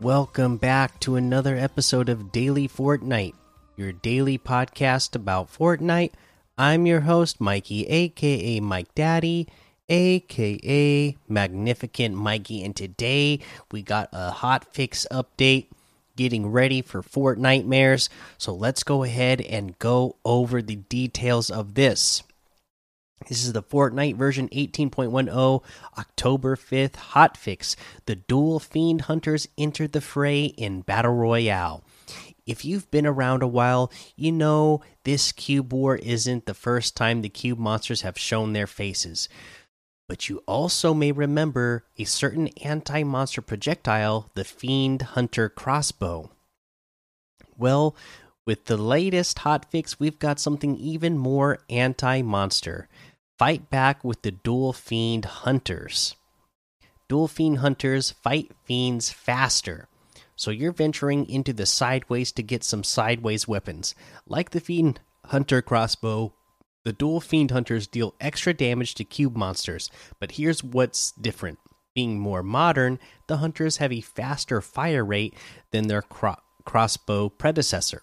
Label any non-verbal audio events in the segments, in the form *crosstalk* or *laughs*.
Welcome back to another episode of Daily Fortnite, your daily podcast about Fortnite. I'm your host, Mikey, aka Mike Daddy, aka Magnificent Mikey, and today we got a hot fix update getting ready for Fortnitemares. So let's go ahead and go over the details of this. This is the Fortnite version 18.10, October 5th hotfix. The dual fiend hunters entered the fray in Battle Royale. If you've been around a while, you know this cube war isn't the first time the cube monsters have shown their faces. But you also may remember a certain anti monster projectile, the Fiend Hunter crossbow. Well, with the latest hotfix, we've got something even more anti monster. Fight back with the Dual Fiend Hunters. Dual Fiend Hunters fight fiends faster. So you're venturing into the sideways to get some sideways weapons. Like the Fiend Hunter crossbow, the Dual Fiend Hunters deal extra damage to cube monsters. But here's what's different. Being more modern, the hunters have a faster fire rate than their cro crossbow predecessor.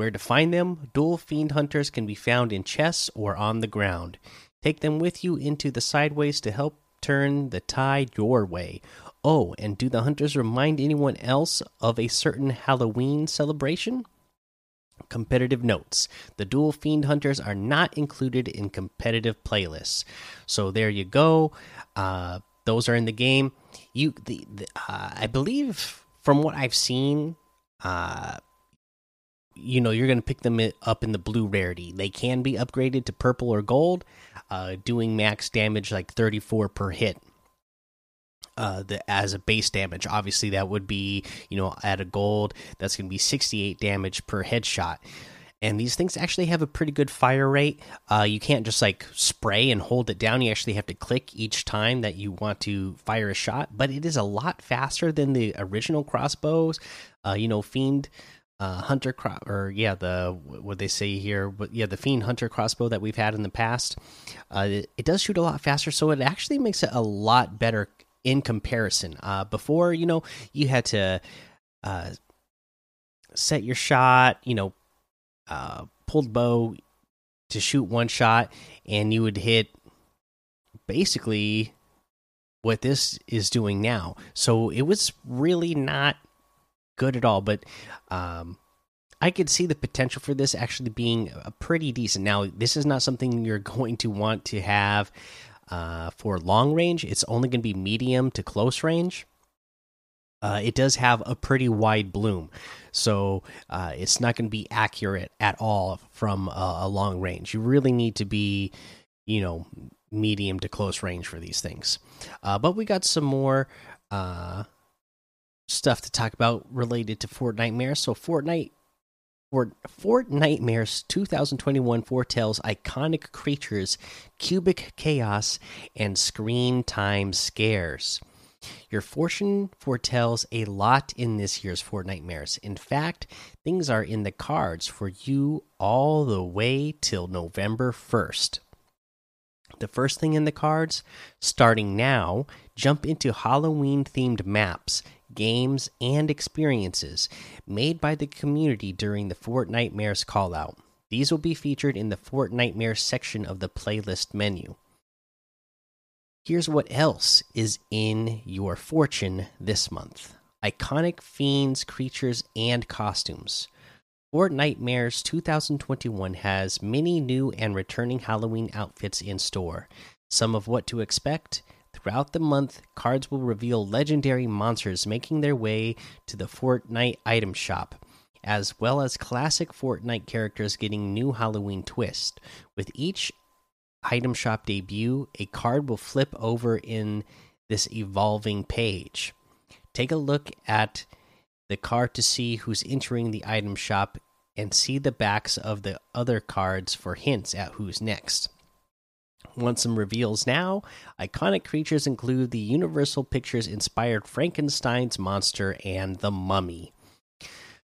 Where to find them? Dual Fiend Hunters can be found in chests or on the ground. Take them with you into the sideways to help turn the tide your way. Oh, and do the hunters remind anyone else of a certain Halloween celebration? Competitive notes The Dual Fiend Hunters are not included in competitive playlists. So there you go. Uh, those are in the game. You, the, the uh, I believe, from what I've seen, uh, you know you're going to pick them up in the blue rarity. They can be upgraded to purple or gold uh, doing max damage like 34 per hit uh, the, as a base damage. Obviously that would be you know at a gold that's going to be 68 damage per headshot. And these things actually have a pretty good fire rate. Uh, you can't just like spray and hold it down. You actually have to click each time that you want to fire a shot. But it is a lot faster than the original crossbows. Uh, you know fiend uh, hunter cro or yeah the what they say here but yeah the fiend hunter crossbow that we've had in the past uh, it, it, does shoot a lot faster so it actually makes it a lot better in comparison. Uh, before you know you had to uh, set your shot you know uh, pulled bow to shoot one shot and you would hit basically what this is doing now. So it was really not good at all, but um, I could see the potential for this actually being a pretty decent. Now, this is not something *laughs* you're going to want to have uh, for long range. It's only going to be medium to close range. Uh, it does have a pretty wide bloom, so uh, it's not going to be accurate at all from a, long range. You really need to be, you know, medium to close range for these things. Uh, but we got some more uh, stuff to talk about related to Fortnitemares. So Fortnite for Fortnitemares 2021 foretells iconic creatures, cubic chaos, and screen time scares. Your fortune foretells a lot in this year's Fortnitemares. In fact, things are in the cards for you all the way till November 1st. The first thing in the cards, starting now, jump into Halloween themed maps games, and experiences made by the community during the Fortnitemares callout. These will be featured in the Fortnitemares section of the playlist menu. Here's what else is in your fortune this month iconic fiends, creatures, and costumes. Fortnitemares 2021 has many new and returning Halloween outfits in store. Some of what to expect Throughout the month, cards will reveal legendary monsters making their way to the Fortnite item shop, as well as classic Fortnite characters getting new Halloween twist. With each item shop debut, a card will flip over in this evolving page. Take a look at the card to see who's entering the item shop and see the backs of the other cards for hints at who's next. Want some reveals now? Iconic creatures include the Universal Pictures inspired Frankenstein's monster and the mummy.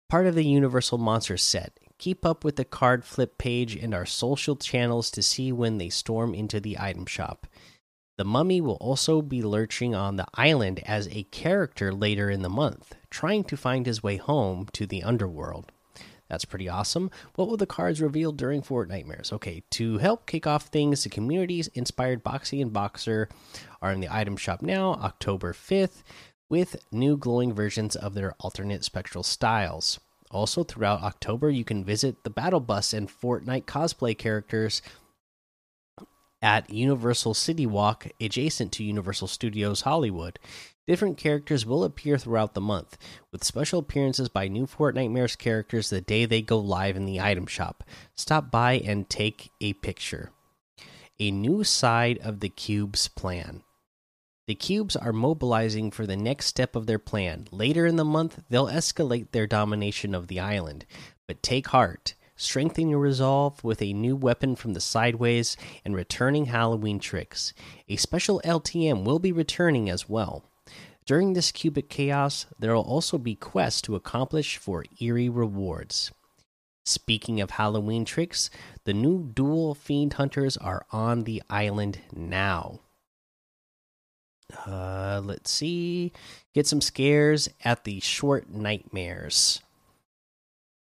Part of the Universal Monsters set. Keep up with the card flip page and our social channels to see when they storm into the item shop. The mummy will also be lurching on the island as a character later in the month, trying to find his way home to the underworld. That's pretty awesome. What will the cards reveal during Fortnitemares? Okay, to help kick off things, the communities inspired Boxy and Boxer are in the item shop now, October 5th, with new glowing versions of their alternate spectral styles. Also, throughout October, you can visit the Battle Bus and Fortnite cosplay characters at Universal City Walk, adjacent to Universal Studios Hollywood. Different characters will appear throughout the month, with special appearances by new Fortnitemares characters the day they go live in the item shop. Stop by and take a picture. A new side of the Cube's plan. The cubes are mobilizing for the next step of their plan. Later in the month, they'll escalate their domination of the island. But take heart. Strengthen your resolve with a new weapon from the sideways and returning Halloween tricks. A special LTM will be returning as well. During this cubic chaos, there will also be quests to accomplish for eerie rewards. Speaking of Halloween tricks, the new dual fiend hunters are on the island now. Uh, let's see. Get some scares at the Short Nitemares.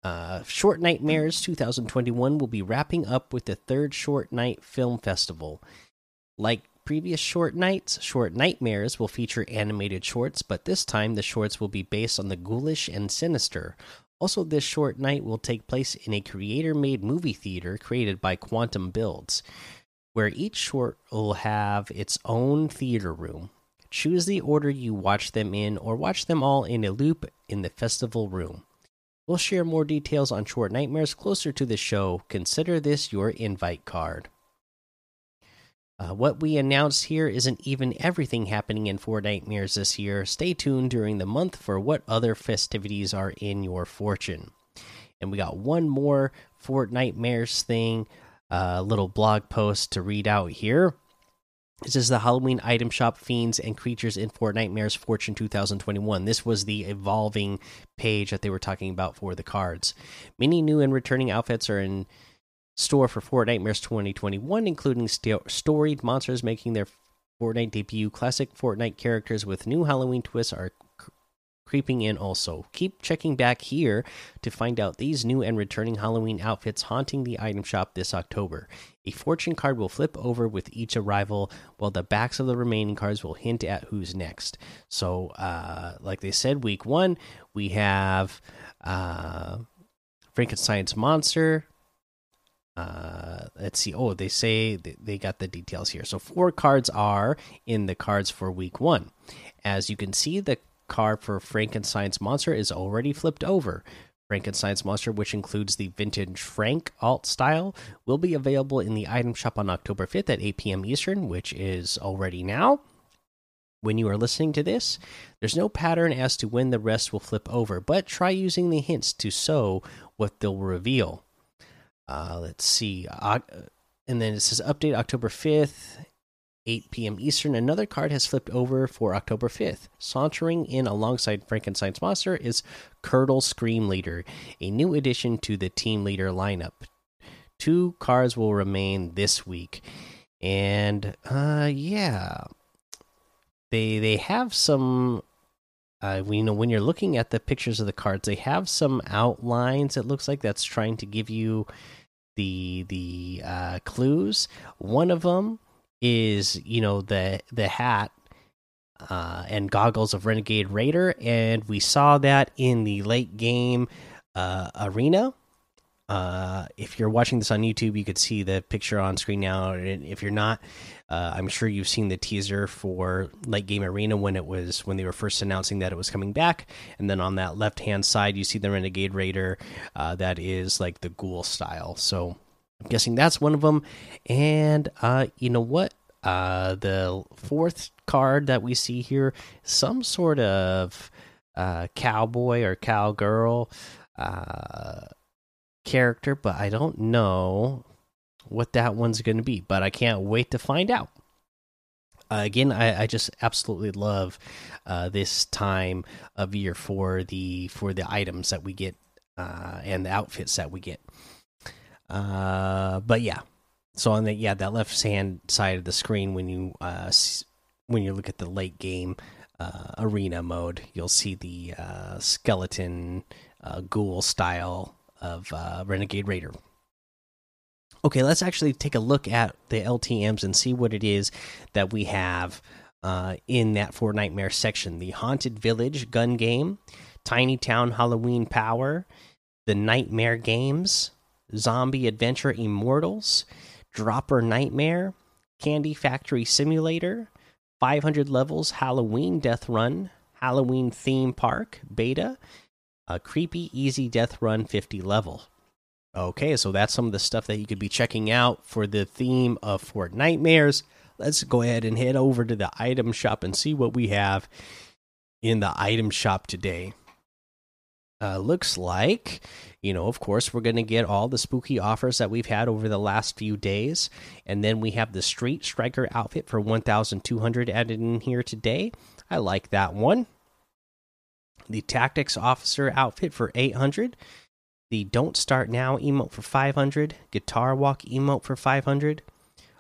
Uh, Short Nitemares 2021 will be wrapping up with the third Short Nite Film Festival. Like previous short nites, Short Nitemares will feature animated shorts, but this time the shorts will be based on the ghoulish and sinister. Also, this short nite will take place in a creator made movie theater created by Quantum Builds, where each short will have its own theater room. Choose the order you watch them in, or watch them all in a loop in the festival room. We'll share more details on Short Nitemares closer to the show. Consider this your invite card. Uh, what we announced here isn't even everything happening in Fortnitemares this year. Stay tuned during the month for what other festivities are in your fortune. And we got one more Fortnitemares thing, a uh, little blog post to read out here. This is the Halloween item shop fiends and creatures in Fortnitemares Fortune 2021. This was the evolving page that they were talking about for the cards. Many new and returning outfits are in store for Fortnitemares 2021, including storied monsters making their Fortnite debut. Classic Fortnite characters with new Halloween twists are creeping in also. Keep checking back here to find out these new and returning Halloween outfits haunting the item shop this October. A fortune card will flip over with each arrival, while the backs of the remaining cards will hint at who's next. So, uh, like they said, week one, we have uh, Frankenstein's Monster. Uh, let's see. Oh, they say they got the details here. So, four cards are in the cards for week one. As you can see, the card for Frankenstein's monster is already flipped over. Frankenstein's monster, which includes the vintage Frank alt style, will be available in the item shop on October 5th at 8 p.m. Eastern, which is already now. When you are listening to this, there's no pattern as to when the rest will flip over, but try using the hints to sew what they'll reveal. Uh, let's see. And then it says update October 5th 8 p.m. Eastern, another card has flipped over for October 5th. Sauntering in alongside Frankenstein's monster is Curdle Scream Leader, a new addition to the Team Leader lineup. Two cards will remain this week. And uh yeah. They they have some uh we know when you're looking at the pictures of the cards, they have some outlines it looks like that's trying to give you the the uh clues. One of them is you know the the hat uh, and goggles of Renegade Raider, and we saw that in the late game uh, arena. Uh, if you're watching this on YouTube, you could see the picture on screen now. And if you're not, uh, I'm sure you've seen the teaser for late game arena when it was when they were first announcing that it was coming back. And then on that left hand side, you see the Renegade Raider uh, that is like the ghoul style. So I'm guessing that's one of them. And uh, you know what? Uh, the fourth card that we see here, some sort of cowboy or cowgirl character, but I don't know what that one's going to be. But I can't wait to find out. Uh, again, I, I, just absolutely love uh, this time of year for the for the items that we get uh, and the outfits that we get. Uh, but yeah, so on the yeah that left hand side of the screen when you uh when you look at the late game uh, arena mode, you'll see the skeleton uh, ghoul style of uh, Renegade Raider. Okay, let's actually take a look at the LTMs and see what it is that we have uh, in that Fortnitemares section. The Haunted Village gun game, Tiny Town Halloween Power, the Nightmare Games, Zombie Adventure Immortals, Dropper Nightmare, Candy Factory Simulator, 500 levels Halloween Death Run, Halloween Theme Park Beta, a creepy easy Death Run 50 level. Okay, so that's some of the stuff that you could be checking out for the theme of Fortnitemares. Let's go ahead and head over to the item shop and see what we have in the item shop today. Uh, looks like you know, of course, we're going to get all the spooky offers that we've had over the last few days. And then we have the Street Striker outfit for 1,200 added in here today. I like that one. The Tactics Officer outfit for 800. The Don't Start Now emote for 500. Guitar Walk emote for 500.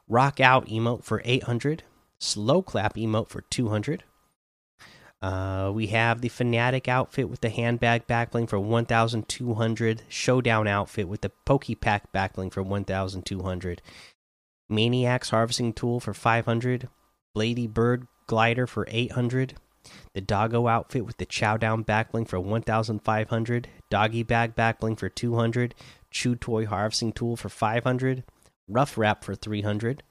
Rock Out emote for 800. Slow Clap emote for 200. Uh, we have the Fanatic outfit with the handbag backbling for 1,200. Showdown outfit with the Pokepack backbling for 1,200. Maniac's harvesting tool for 500. Blady Bird glider for 800. The Doggo outfit with the chow down backbling for 1,500. Doggy bag backbling for 200. Chew toy harvesting tool for 500. Rough wrap for 300.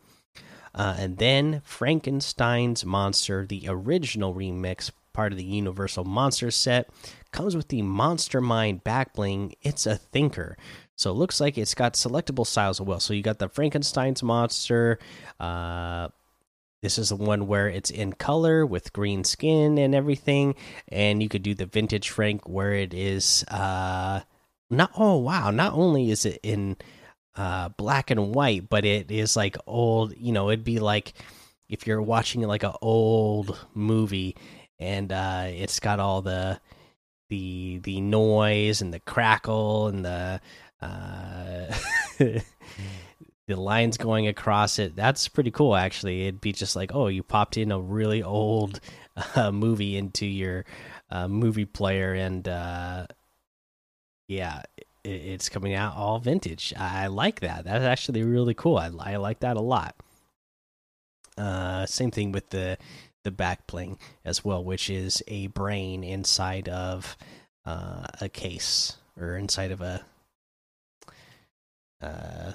Uh, and then Frankenstein's Monster, the original remix, part of the Universal Monster set, comes with the Monster Mind backbling. It's a thinker. So it looks like it's got selectable styles as well. So you got the Frankenstein's monster. Uh, this is the one where it's in color with green skin and everything. And you could do the vintage Frank where it is uh, not. Oh wow! Not only is it in uh, black and white, but it is like old. You know, it'd be like if you're watching like an old movie and uh, it's got all the the the noise and the crackle and the uh, *laughs* the lines going across it. That's pretty cool, actually. It'd be just like, oh, you popped in a really old *laughs* uh, movie into your uh, movie player, and uh, yeah, it, it's coming out all vintage. I like that. That's actually really cool. I, I like that a lot. Uh, same thing with the the back bling as well, which is a brain inside of uh, a case or inside of a uh,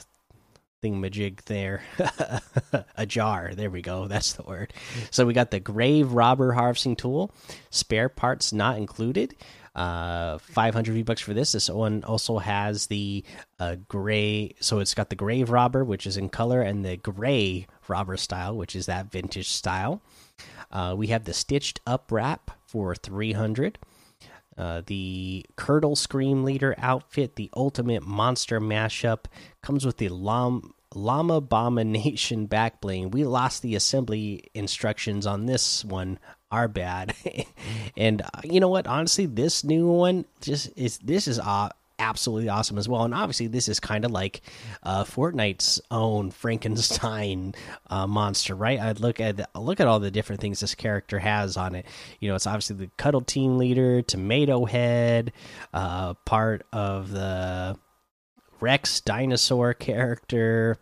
thingamajig there. *laughs* a jar. There we go. *laughs* That's the word. So we got the grave robber harvesting tool, spare parts not included. Uh, 500 V bucks for this. This one also has the uh, gray, so it's got the grave robber, which is in color, and the gray robber style, which is that vintage style. Uh, we have the stitched up wrap for 300. Uh, the Curdle Scream Leader outfit, the ultimate monster mashup, comes with the Llama, Llama Abomination *laughs* back bling. We lost the assembly instructions on this one. Our bad. *laughs* and uh, you know what? Honestly, this new one just is. This is uh, absolutely awesome as well. And obviously, this is kind of like uh, Fortnite's own Frankenstein uh, monster, right? I'd look at look at all the different things this character has on it. You know, it's obviously the Cuddle Team Leader, Tomato Head, uh, part of the Rex dinosaur character.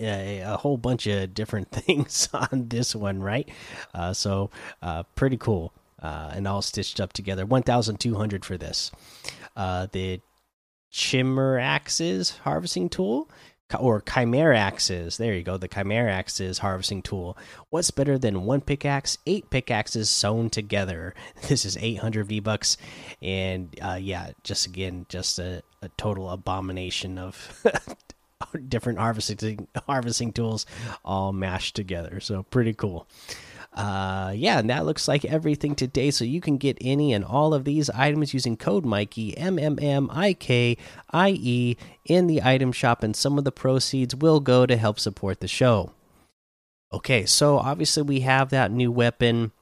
A, a, whole bunch of different *laughs* things on this one, right? Uh, so, uh, pretty cool. Uh, and all stitched up together. 1,200 for this uh, the Chimeraxes harvesting tool or Chimeraxes. There you go, the Chimeraxes harvesting tool. What's better than one pickaxe? Eight pickaxes sewn together. *laughs* This is 800 V bucks, and uh, yeah, just again, just a, a total abomination of *laughs* different harvesting harvesting tools all mashed together. So pretty cool uh, yeah, and that looks like everything today. So you can get any and all of these items using code Mikey M M M I K I E in the item shop, and some of the proceeds will go to help support the show. Okay, so obviously we have that new weapon,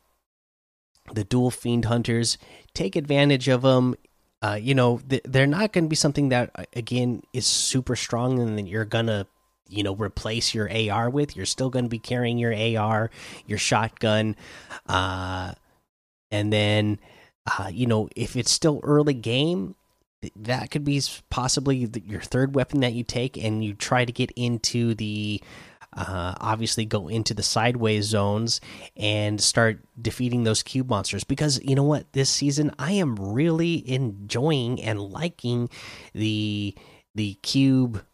the dual fiend hunters. Take advantage of them. Uh, you know, they're not going to be something that again is super strong and that you're gonna you know replace your AR with. You're still going to be carrying your AR, your shotgun, uh, and then uh, you know if it's still early game, that could be possibly your third weapon that you take, and you try to get into the uh, obviously go into the sideways zones and start defeating those cube monsters because you know what this season i am really enjoying and liking the the cube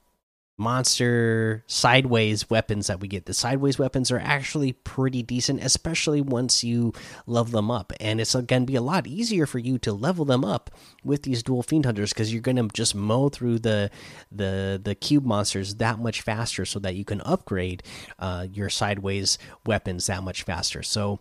monster sideways weapons that we get. The sideways weapons are actually pretty decent, especially once you level them up. And it's going to be a lot easier for you to level them up with these dual fiend hunters because you're going to just mow through the the the cube monsters that much faster, so that you can upgrade uh, your sideways weapons that much faster. So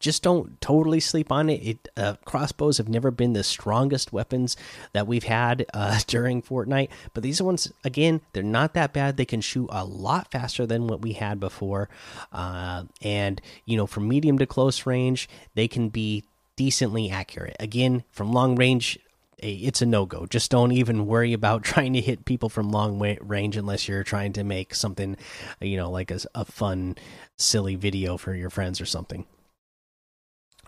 just don't totally sleep on it. It uh, crossbows have never been the strongest weapons that we've had uh, *laughs* during Fortnite, but these ones again, they're not that bad. They can shoot a lot faster than what we had before, uh, and you know, from medium to close range, they can be decently accurate. Again, from long range, it's a no go. Just don't even worry about *laughs* trying to hit people from long range unless you're trying to make something, you know, like a, a fun, silly video for your friends or something.